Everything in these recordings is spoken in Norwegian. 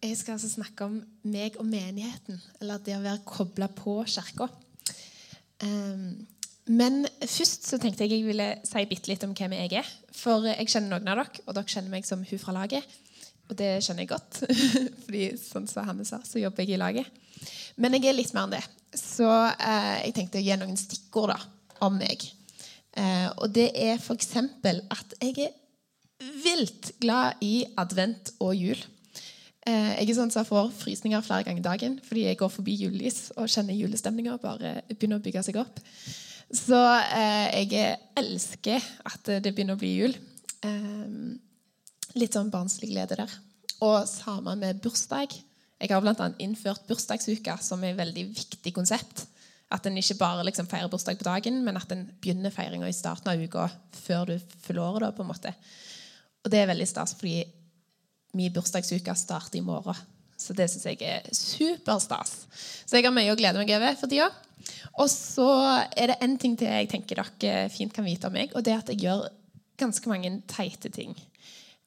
Jeg skal altså snakke om meg og menigheten, eller det å være kobla på kirka. Um, men først så tenkte jeg jeg ville si bitte litt om hvem jeg er. For jeg kjenner noen av dere, og dere kjenner meg som hun fra laget. Og det skjønner jeg godt, fordi sånn som Hanne sa, så jobber jeg i laget. Men jeg er litt mer enn det. Så eh, jeg tenkte å gi noen stikkord da, om meg. Eh, og det er f.eks. at jeg er vilt glad i advent og jul. Eh, jeg er sånn som får frysninger flere ganger i dagen fordi jeg går forbi julelys og kjenner julestemninga bare begynner å bygge seg opp. Så eh, jeg elsker at det begynner å bli jul. Eh, litt sånn barnslig glede der. Og sammen med bursdag. Jeg har bl.a. innført bursdagsuka som er et veldig viktig konsept. At en ikke bare liksom feirer bursdag på dagen, men at en begynner feiringa i starten av uka før du fyller året. På en måte. Og det er veldig stas, fordi min bursdagsuke starter i morgen. Så det syns jeg er superstas. Så jeg har mye å glede meg over for tida. Og så er det én ting til jeg tenker dere fint kan vite om meg, og det er at jeg gjør ganske mange teite ting.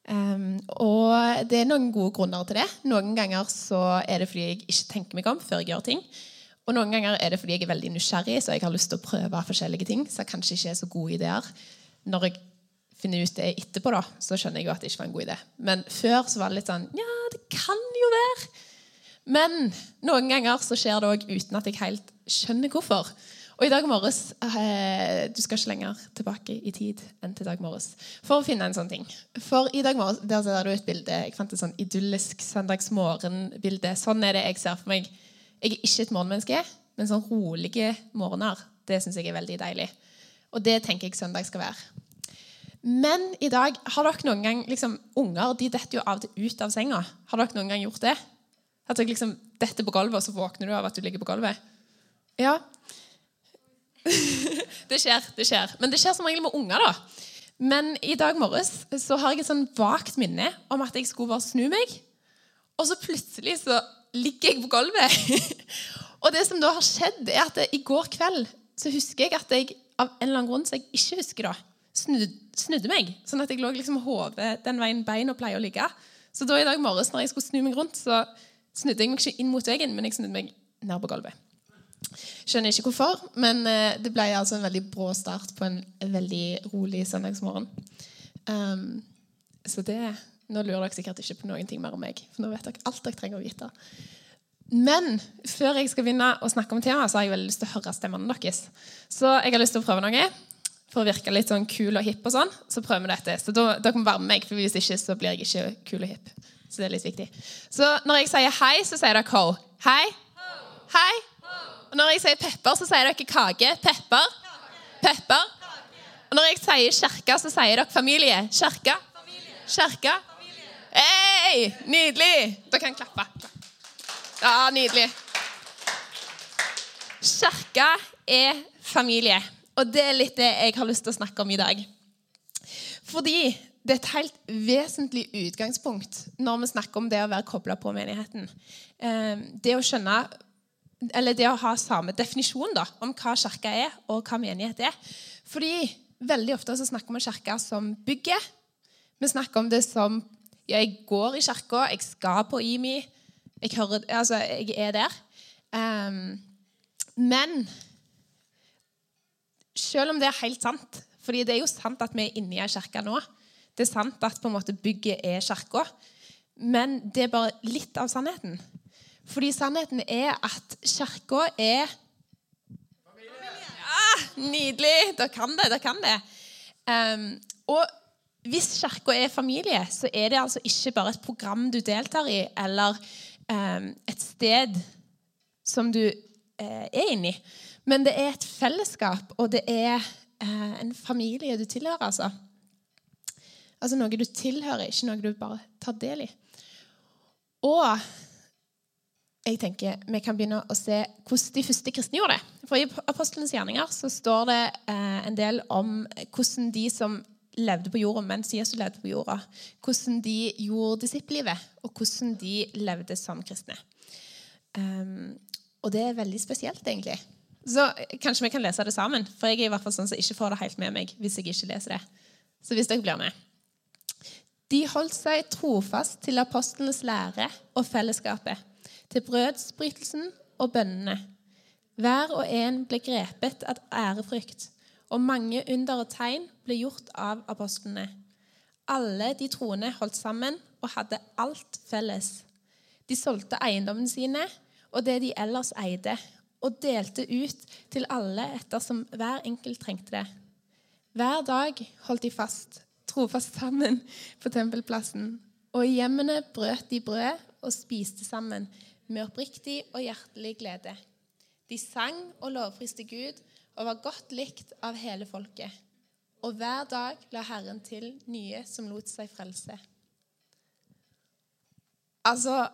Um, og det er noen gode grunner til det. Noen ganger så er det fordi jeg ikke tenker meg om før jeg gjør ting. Og noen ganger er det fordi jeg er veldig nysgjerrig, så jeg har lyst til å prøve forskjellige ting. Så kanskje ikke er så gode ideer. Når jeg finner ut det etterpå, da, så skjønner jeg jo at det ikke var en god idé. Men før så var det litt sånn Ja, det kan jo være. Men noen ganger så skjer det òg uten at jeg helt skjønner hvorfor. Og i dag morges eh, Du skal ikke lenger tilbake i tid enn til dag morges for å finne en sånn ting. For i dag morges der ser du et bilde. Jeg fant et sånn idyllisk søndagsmorgenbilde. Sånn er det jeg ser for meg. Jeg er ikke et morgenmenneske, men sånn rolige morgener det syns jeg er veldig deilig. Og det tenker jeg søndag skal være. Men i dag har dere noen gang liksom, Unger de detter jo av og ut av senga. Har dere noen gang gjort det? At dere liksom detter på gulvet, og så våkner du av at du ligger på gulvet? Ja. det skjer. det skjer. Men det skjer som regel med unger. da. Men i dag morges så har jeg et sånn vagt minne om at jeg skulle bare snu meg. Og så plutselig så ligger jeg på gulvet. og det som da har skjedd, er at i går kveld så husker jeg at jeg av en eller annen grunn som jeg ikke husker da, snudde, snudde meg. Sånn at jeg lå liksom hodet den veien beina pleier å ligge. Så da i dag morges når jeg skulle snu meg rundt, så snudde jeg meg ikke inn mot veggen, men jeg snudde meg ned på gulvet. Skjønner ikke hvorfor, men eh, det ble altså en veldig brå start på en veldig rolig søndagsmorgen. Um, så det Nå lurer dere sikkert ikke på noen ting mer om meg, for nå vet dere alt dere trenger å vite. Men før jeg skal begynne å snakke om temaet, så har jeg veldig lyst til å høre stemmene deres. Så jeg har lyst til å prøve noe for å virke litt sånn kul og hipp, og sånn, så prøver vi dette. Så da, Dere må være med meg, for hvis ikke så blir jeg ikke kul og hipp. Så det er litt viktig. Så når jeg sier hei, så sier dere ho. Hei. Hei. Og når jeg sier pepper, så sier dere kake. Pepper. Pepper. Og når jeg sier kirke, så sier dere familie. Kirke. Kirke. Hei! Nydelig! Dere kan klappe. Ja, nydelig. Kirke er familie. Og det er litt det jeg har lyst til å snakke om i dag. Fordi det er et helt vesentlig utgangspunkt når vi snakker om det å være kobla på menigheten. Eh, det å skjønne eller det å ha samme definisjon da, om hva kirka er, og hva menighet er. Fordi veldig ofte så snakker vi om kirka som bygget. Vi snakker om det som ja, jeg går i kirka, jeg skal på IMI, jeg, hører, altså, jeg er der. Um, men selv om det er helt sant. fordi det er jo sant at vi er inne i ei kirke nå. Det er sant at på en måte bygget er kirka. Men det er bare litt av sannheten. Fordi sannheten er at kirka er ja, Nydelig! Dere kan det. Dere kan det. Um, og hvis kirka er familie, så er det altså ikke bare et program du deltar i, eller um, et sted som du uh, er inni. Men det er et fellesskap, og det er eh, en familie du tilhører. altså. Altså noe du tilhører, ikke noe du bare tar del i. Og jeg tenker vi kan begynne å se hvordan de første kristne gjorde det. For I Apostlenes gjerninger så står det eh, en del om hvordan de som levde på jorda mens Jesus levde på jorda, hvordan de gjorde disippellivet, og hvordan de levde som kristne. Um, og det er veldig spesielt, egentlig. Så kanskje vi kan lese det sammen. For jeg er i hvert fall sånn som ikke får det helt med meg hvis jeg ikke leser det. Så hvis dere blir med. De holdt seg trofast til apostlenes lære og fellesskapet, til brødsbrytelsen og bønnene. Hver og en ble grepet av ærefrykt, og mange under og tegn ble gjort av apostlene. Alle de troende holdt sammen og hadde alt felles. De solgte eiendommene sine og det de ellers eide, og delte ut til alle ettersom hver enkelt trengte det. Hver dag holdt de fast, trofast sammen på tempelplassen, og i hjemmene brøt de brød og spiste sammen med oppriktig og hjertelig glede. De sang og lovpriste Gud og var godt likt av hele folket. Og hver dag la Herren til nye som lot seg frelse. Altså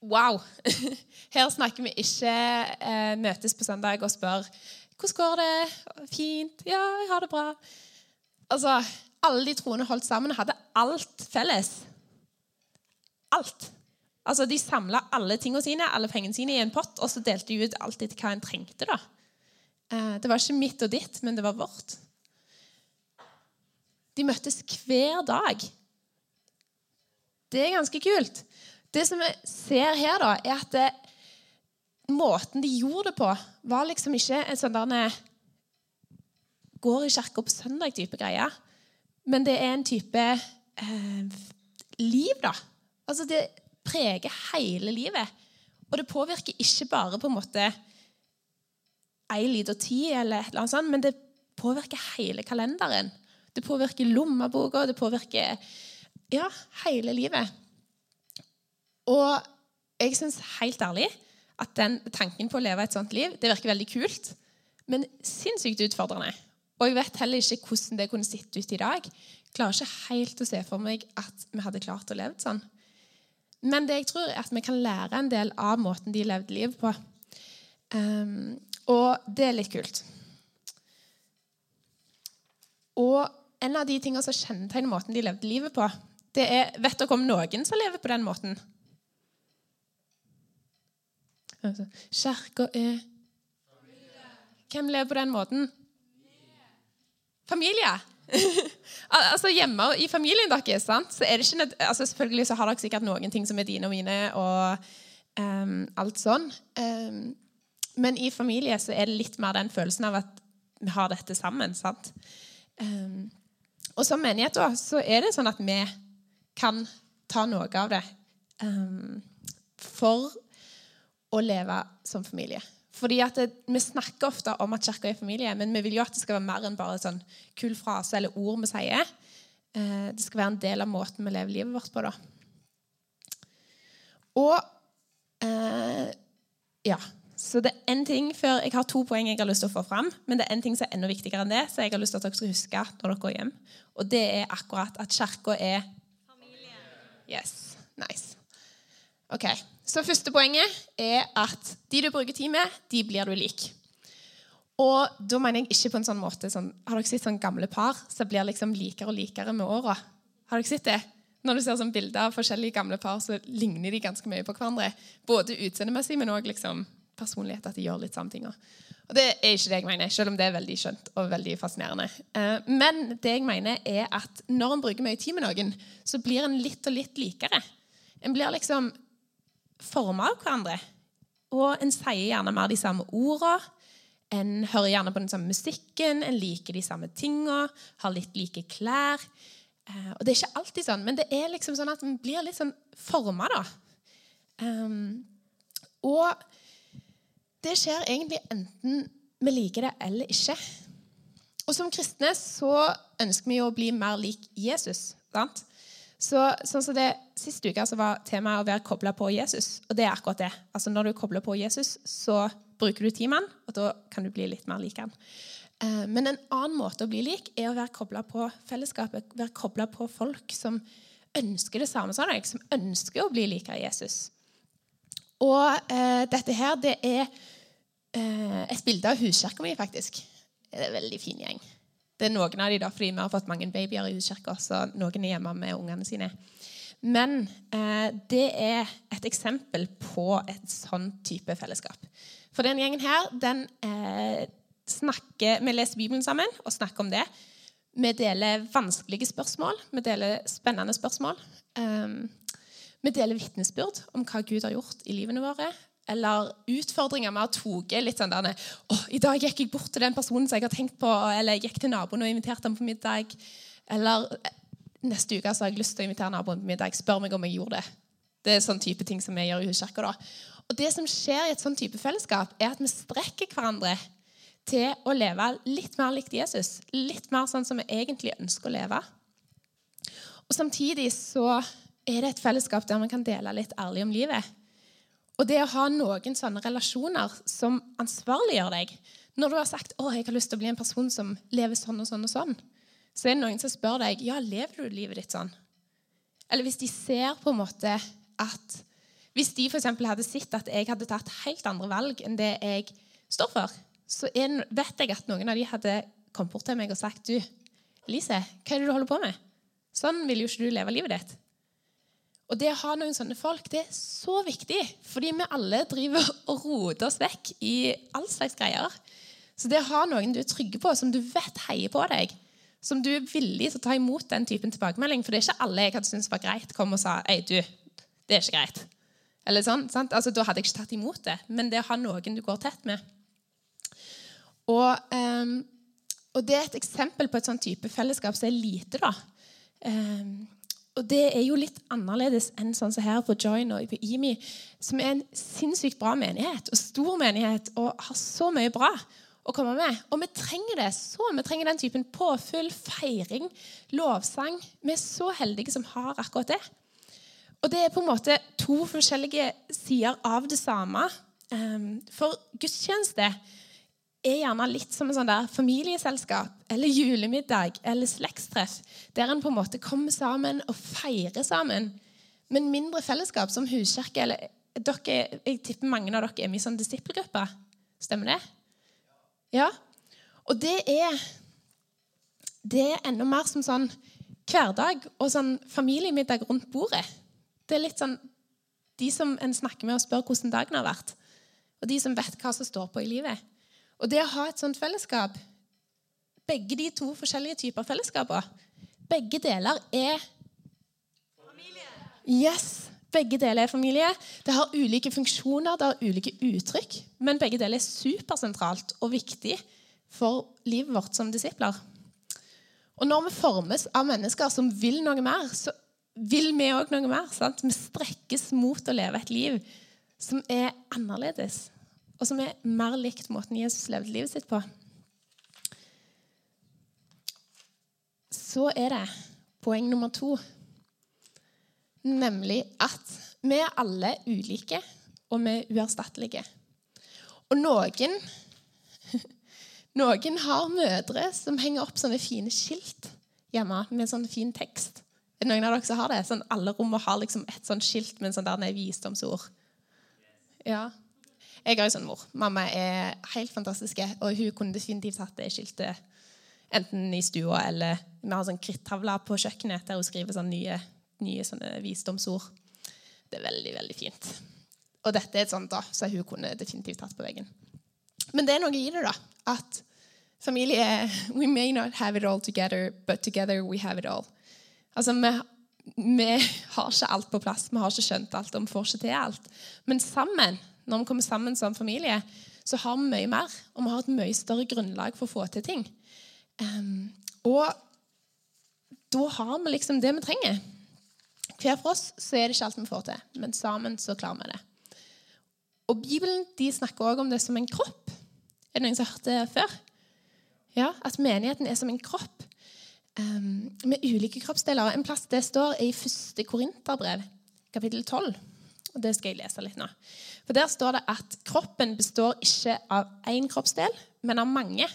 Wow! Her snakker vi ikke eh, møtes på søndag og spør hvordan går det. Fint. Ja, jeg har det bra. Altså, Alle de troende holdt sammen hadde alt felles. Alt. Altså, De samla alle tingene sine alle pengene sine i en pott, og så delte de ut alt etter hva en trengte. da. Eh, det var ikke mitt og ditt, men det var vårt. De møttes hver dag. Det er ganske kult. Det som vi ser her, da, er at det, måten de gjorde det på, var liksom ikke en sånn der Går i kirka på søndag-type greie. Men det er en type eh, liv, da. Altså, det preger hele livet. Og det påvirker ikke bare på en måte ei lita tid, eller annet sånt, men det påvirker hele kalenderen. Det påvirker lommeboka, det påvirker ja, hele livet. Og jeg syns helt ærlig at den tanken på å leve et sånt liv det virker veldig kult, men sinnssykt utfordrende. Og jeg vet heller ikke hvordan det kunne sett ut i dag. Jeg klarer ikke helt å se for meg at vi hadde klart å leve sånn. Men det jeg tror er at vi kan lære en del av måten de levde livet på. Um, og det er litt kult. Og en av de tingene som kjennetegner måten de levde livet på, det er Vet dere om noen som lever på den måten? Altså, Kirka er Hvem lever på den måten? Familie. altså Hjemme i familien deres sant? så er det ikke altså Selvfølgelig så har dere sikkert noen ting som er dine og mine, og um, alt sånn. Um, men i familie så er det litt mer den følelsen av at vi har dette sammen. sant? Um, og som menighet da, så er det sånn at vi kan ta noe av det for å leve som familie. Fordi at det, Vi snakker ofte om at kirka er familie, men vi vil jo at det skal være mer enn bare en sånn kul frase eller ord vi sier. Eh, det skal være en del av måten vi lever livet vårt på. da. Og eh, ja, så det er en ting før, Jeg har to poeng jeg har lyst til å få fram, men det er en ting som er enda viktigere enn det, så jeg har lyst til at dere skal huske når dere går hjem. Og det er akkurat at kirka er Familie. Yes, nice. Ok, Så første poenget er at de du bruker tid med, de blir du lik. Og da mener jeg ikke på en sånn måte sånn, Har dere sett sånn gamle par som blir liksom likere og likere med åra? Har dere sett det? Når du ser sånn bilder av forskjellige gamle par, så ligner de ganske mye på hverandre. Både utseendemessig, men òg liksom personlighet. At de gjør litt samme ting. Og Det er ikke det jeg mener, selv om det er veldig skjønt og veldig fascinerende. Eh, men det jeg mener er at når en bruker mye tid med noen, så blir en litt og litt likere. En blir liksom forma av hverandre. Og en sier gjerne mer de samme ordene. En hører gjerne på den samme musikken, en liker de samme tinga, har litt like klær. Eh, og Det er ikke alltid sånn, men det er liksom sånn at en blir litt sånn forma, da. Um, og det skjer egentlig enten vi liker det eller ikke. Og som kristne så ønsker vi jo å bli mer lik Jesus. sant? Så, sånn som det, Sist uke så var temaet å være kobla på Jesus. Og det er akkurat det. Altså Når du kobler på Jesus, så bruker du timen, og da kan du bli litt mer lik han. Eh, men en annen måte å bli lik er å være kobla på fellesskapet. Være kobla på folk som ønsker det samme som deg, som ønsker å bli lik Jesus. Og eh, dette her, det er eh, et bilde av huskirka mi, faktisk. Det er en veldig fin gjeng. Det er noen av de da, fordi vi har fått mange babyer i huskirka, så noen er hjemme med ungene sine. Men eh, det er et eksempel på et sånn type fellesskap. For den gjengen her, den eh, snakker Vi leser Bibelen sammen og snakker om det. vi deler vanskelige spørsmål, vi deler spennende spørsmål. Um, vi deler vitnesbyrd om hva Gud har gjort i livene våre. Eller utfordringer vi har tatt. litt sånn der, oh, 'I dag gikk jeg bort til den personen som jeg har tenkt på.' Eller jeg gikk til naboen og inviterte ham på middag. Eller neste uke så har jeg lyst til å invitere naboen på middag. Spør meg om jeg gjorde det. Det er sånn type ting som vi gjør i huskirka. Og det som skjer i et sånn type fellesskap, er at vi strekker hverandre til å leve litt mer likt Jesus. Litt mer sånn som vi egentlig ønsker å leve. Og Samtidig så er det et fellesskap der vi kan dele litt ærlig om livet. Og det å ha noen sånne relasjoner som ansvarliggjør deg Når du har sagt å, jeg har lyst til å bli en person som lever sånn og sånn, og sånn, så er det noen som spør deg ja, lever du livet ditt sånn. Eller hvis de ser på en måte at Hvis de f.eks. hadde sett at jeg hadde tatt helt andre valg enn det jeg står for, så er, vet jeg at noen av de hadde kommet bort til meg og sagt du, Lise, hva er det du holder på med? Sånn vil jo ikke du leve livet ditt. Og det å ha noen sånne folk det er så viktig, fordi vi alle driver og roter oss vekk i all slags greier. Så det å ha noen du er trygge på, som du vet heier på deg, som du er villig til å ta imot den typen tilbakemelding For det er ikke alle jeg hadde syntes var greit, kom og sa Ei, du, det er ikke greit. Eller sånn, sant? Altså, Da hadde jeg ikke tatt imot det. Men det å ha noen du går tett med Og, um, og det er et eksempel på et sånn type fellesskap som er lite, da. Um, og det er jo litt annerledes enn sånn som her på Join og på IMI, som er en sinnssykt bra menighet og stor menighet og har så mye bra å komme med. Og vi trenger det så. Vi trenger den typen påfyll, feiring, lovsang. Vi er så heldige som har akkurat det. Og det er på en måte to forskjellige sider av det samme. Ehm, for gudstjeneste er gjerne litt som en sånn der familieselskap eller julemiddag eller slektstreff, der en på en måte kommer sammen og feirer sammen. Men mindre fellesskap som huskirke eller dere, Jeg tipper mange av dere er med i sånn disippelgruppe. Stemmer det? Ja. Og det er det er enda mer som sånn hverdag og sånn familiemiddag rundt bordet. Det er litt sånn de som en snakker med og spør hvordan dagen har vært. Og de som vet hva som står på i livet. Og det å ha et sånt fellesskap Begge de to forskjellige typer fellesskaper Begge deler er Familie. Yes, begge deler er familie. Det har ulike funksjoner, det har ulike uttrykk. Men begge deler er supersentralt og viktig for livet vårt som disipler. Og når vi formes av mennesker som vil noe mer, så vil vi òg noe mer. Sant? Vi strekkes mot å leve et liv som er annerledes, og som er mer likt måten Jesus levde livet sitt på. Så er det poeng nummer to, nemlig at vi er alle ulike, og vi er uerstattelige. Og noen noen har mødre som henger opp sånne fine skilt hjemme med sånn fin tekst. Er det noen av dere som har det? Sånn, alle rommene har liksom et sånt skilt med en sånn der visdomsord. Ja. Jeg har jo sånn mor. Mamma er helt fantastisk, og hun kunne definitivt hatt det skiltet enten i stua eller Vi har sånn krittavle på kjøkkenet der hun skriver sånn nye, nye sånne visdomsord. Det er veldig, veldig fint. Og dette er et sånt da, så hun kunne definitivt hatt på veggen. Men det er noe i det, da. At familie We may not have it all together, but together we have it all. Altså, vi, vi, har ikke alt på plass, vi har ikke skjønt alt, og vi får ikke til alt. Men sammen, når vi kommer sammen som familie, så har vi mye mer, og vi har et mye større grunnlag for å få til ting. Um, og da har vi liksom det vi trenger. Hver for oss så er det ikke alt vi får til, men sammen så klarer vi det. Og Bibelen de snakker også om det som en kropp. Er det noen som har hørt det før? Ja, At menigheten er som en kropp um, med ulike kroppsdeler. En plass det står er i første Korinterbrev, kapittel 12. Og Det skal jeg lese litt nå. For Der står det at kroppen består ikke av én kroppsdel, men av mange.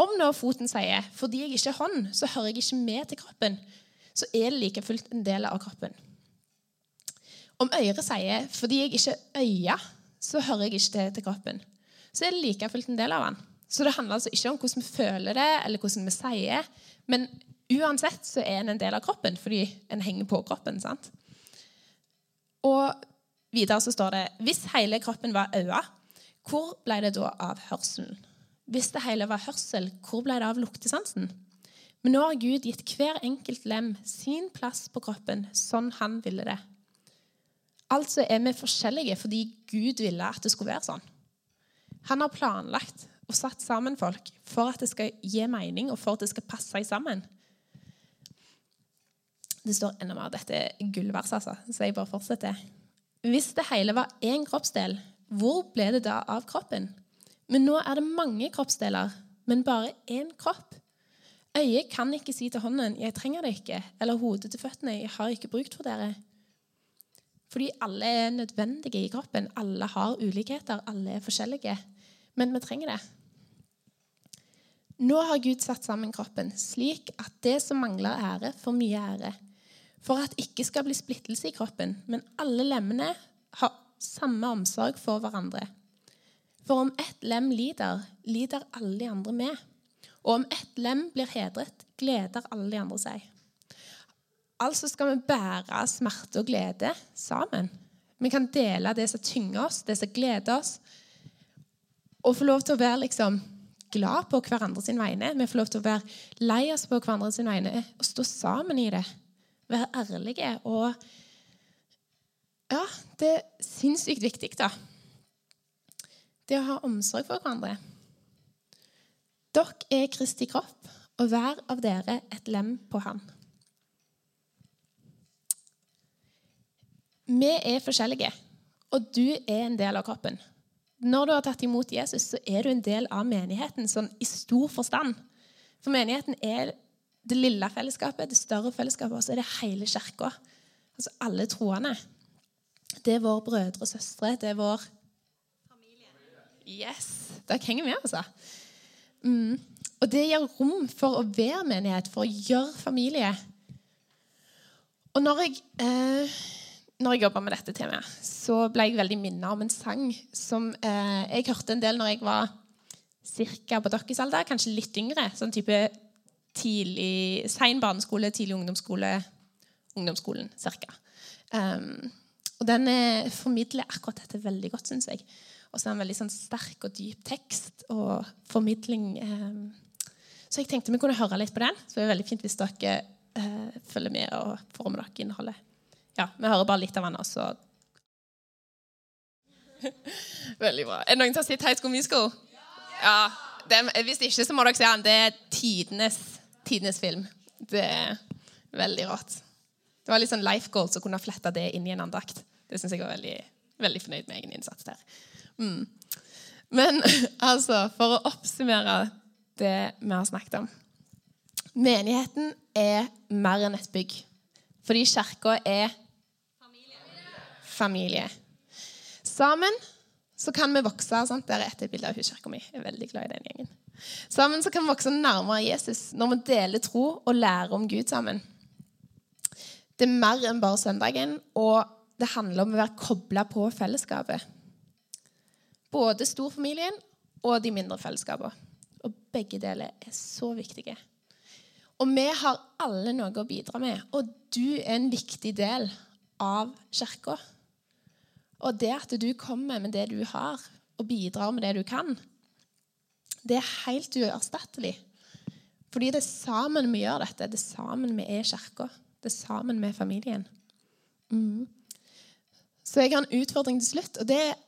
Om nå foten sier 'fordi jeg ikke er hånd, så hører jeg ikke med til kroppen', så er det like fullt en del av kroppen. Om øret sier 'fordi jeg ikke er øye, så hører jeg ikke det til kroppen', så er det like fullt en del av den. Så det handler altså ikke om hvordan vi føler det, eller hvordan vi sier. Men uansett så er en en del av kroppen fordi en henger på kroppen. sant? Og videre så står det hvis hele kroppen var øyne, hvor ble det da av hørselen? Hvis det hele var hørsel, hvor ble det av luktesansen? Men nå har Gud gitt hver enkelt lem sin plass på kroppen sånn han ville det. Altså er vi forskjellige fordi Gud ville at det skulle være sånn. Han har planlagt og satt sammen folk for at det skal gi mening, og for at det skal passe sammen. Det står enda mer dette gullverset, altså, så jeg bare fortsetter. Hvis det hele var én kroppsdel, hvor ble det da av kroppen? Men nå er det mange kroppsdeler, men bare én kropp. Øyet kan ikke si til hånden 'jeg trenger det ikke', eller hodet til føttene 'jeg har ikke brukt for dere'. Fordi alle er nødvendige i kroppen. Alle har ulikheter, alle er forskjellige. Men vi trenger det. Nå har Gud satt sammen kroppen slik at det som mangler ære, får mye ære for at det ikke skal bli splittelse i kroppen, men alle lemmene har samme omsorg for hverandre. For om ett lem lider, lider alle de andre med. Og om ett lem blir hedret, gleder alle de andre seg. Altså skal vi bære smerte og glede sammen. Vi kan dele det som tynger oss, det som gleder oss, og få lov til å være liksom glad på hverandres vegne. Vi får lov til å være lei oss på hverandres vegne og stå sammen i det være ærlige. Og ja, det er sinnssykt viktig, da. Det å ha omsorg for hverandre. Dere er Kristi kropp, og hver av dere et lem på Han. Vi er forskjellige, og du er en del av kroppen. Når du har tatt imot Jesus, så er du en del av menigheten sånn i stor forstand. For menigheten er det lille fellesskapet, det større fellesskapet, og så er det hele kirka. Altså alle troende. Det er våre brødre og søstre. Det er vår Familie. Yes! Dere henger med, altså. Mm. Og det gir rom for å være menighet, for å gjøre familie. Og når jeg, eh, når jeg jobba med dette temaet, så ble jeg veldig minnet om en sang som eh, jeg hørte en del når jeg var ca. på deres alder, kanskje litt yngre. Sånn type tidlig, sein barneskole, tidlig ungdomsskole, ungdomsskolen ca. Um, og den eh, formidler akkurat dette veldig godt, syns jeg. Og så er den veldig sånn sterk og dyp tekst og formidling. Um, så jeg tenkte vi kunne høre litt på den. Så det er veldig fint hvis dere uh, følger med og får med dere innholdet. Ja, Vi hører bare litt av den, og så Veldig bra. Er det noen som har sett High School Musical? Ja. Det, hvis ikke, så må dere se den. Det er tidenes tidenes film. Det er veldig rart. Det var litt sånn life goals å kunne flette det inn i en andakt. Det syns jeg var veldig, veldig fornøyd med egen innsats der. Mm. Men altså, for å oppsummere det vi har snakket om Menigheten er mer enn et bygg. Fordi kirka er familie. Sammen så kan vi vokse. Sant? Der er et bilde av huskirka mi. Jeg er veldig glad i den gjengen. Sammen så kan vi vokse nærmere Jesus når vi deler tro og lærer om Gud sammen. Det er mer enn bare søndagen, og det handler om å være kobla på fellesskapet. Både storfamilien og de mindre fellesskapene. Og begge deler er så viktige. Og vi har alle noe å bidra med, og du er en viktig del av kirka. Og det at du kommer med det du har, og bidrar med det du kan, det er helt uerstattelig. Fordi det er sammen vi gjør dette. Det er sammen vi er kirka. Det er sammen med familien. Mm. Så jeg har en utfordring til slutt. og det er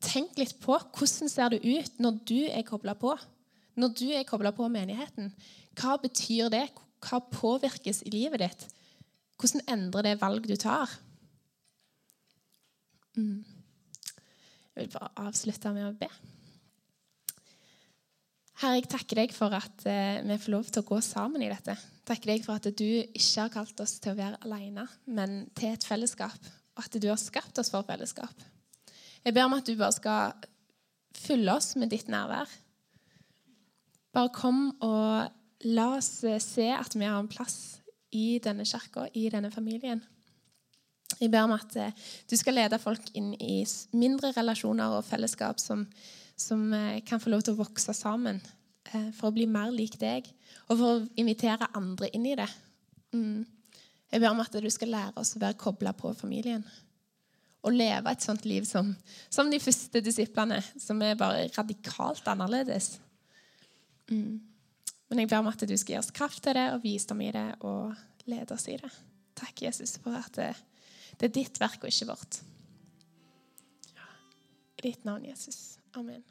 Tenk litt på hvordan ser det ut når du er kobla på. Når du er kobla på menigheten. Hva betyr det? Hva påvirkes i livet ditt? Hvordan endrer det valg du tar? Mm. Jeg vil bare avslutte med å be. Herre, jeg takker deg for at eh, vi får lov til å gå sammen i dette. Takker deg for at du ikke har kalt oss til å være alene, men til et fellesskap. Og at du har skapt oss for fellesskap. Jeg ber om at du bare skal fylle oss med ditt nærvær. Bare kom og la oss eh, se at vi har en plass i denne kirka, i denne familien. Jeg ber om at eh, du skal lede folk inn i mindre relasjoner og fellesskap som som eh, kan få lov til å vokse sammen eh, for å bli mer lik deg, og for å invitere andre inn i det. Mm. Jeg ber om at du skal lære oss å være kobla på familien. Og leve et sånt liv som, som de første disiplene, som er bare radikalt annerledes. Mm. Men jeg ber om at du skal gi oss kraft til det og visdom i det og lede oss i det. Takk, Jesus, for at det, det er ditt verk og ikke vårt. I ditt navn, Jesus. Amen.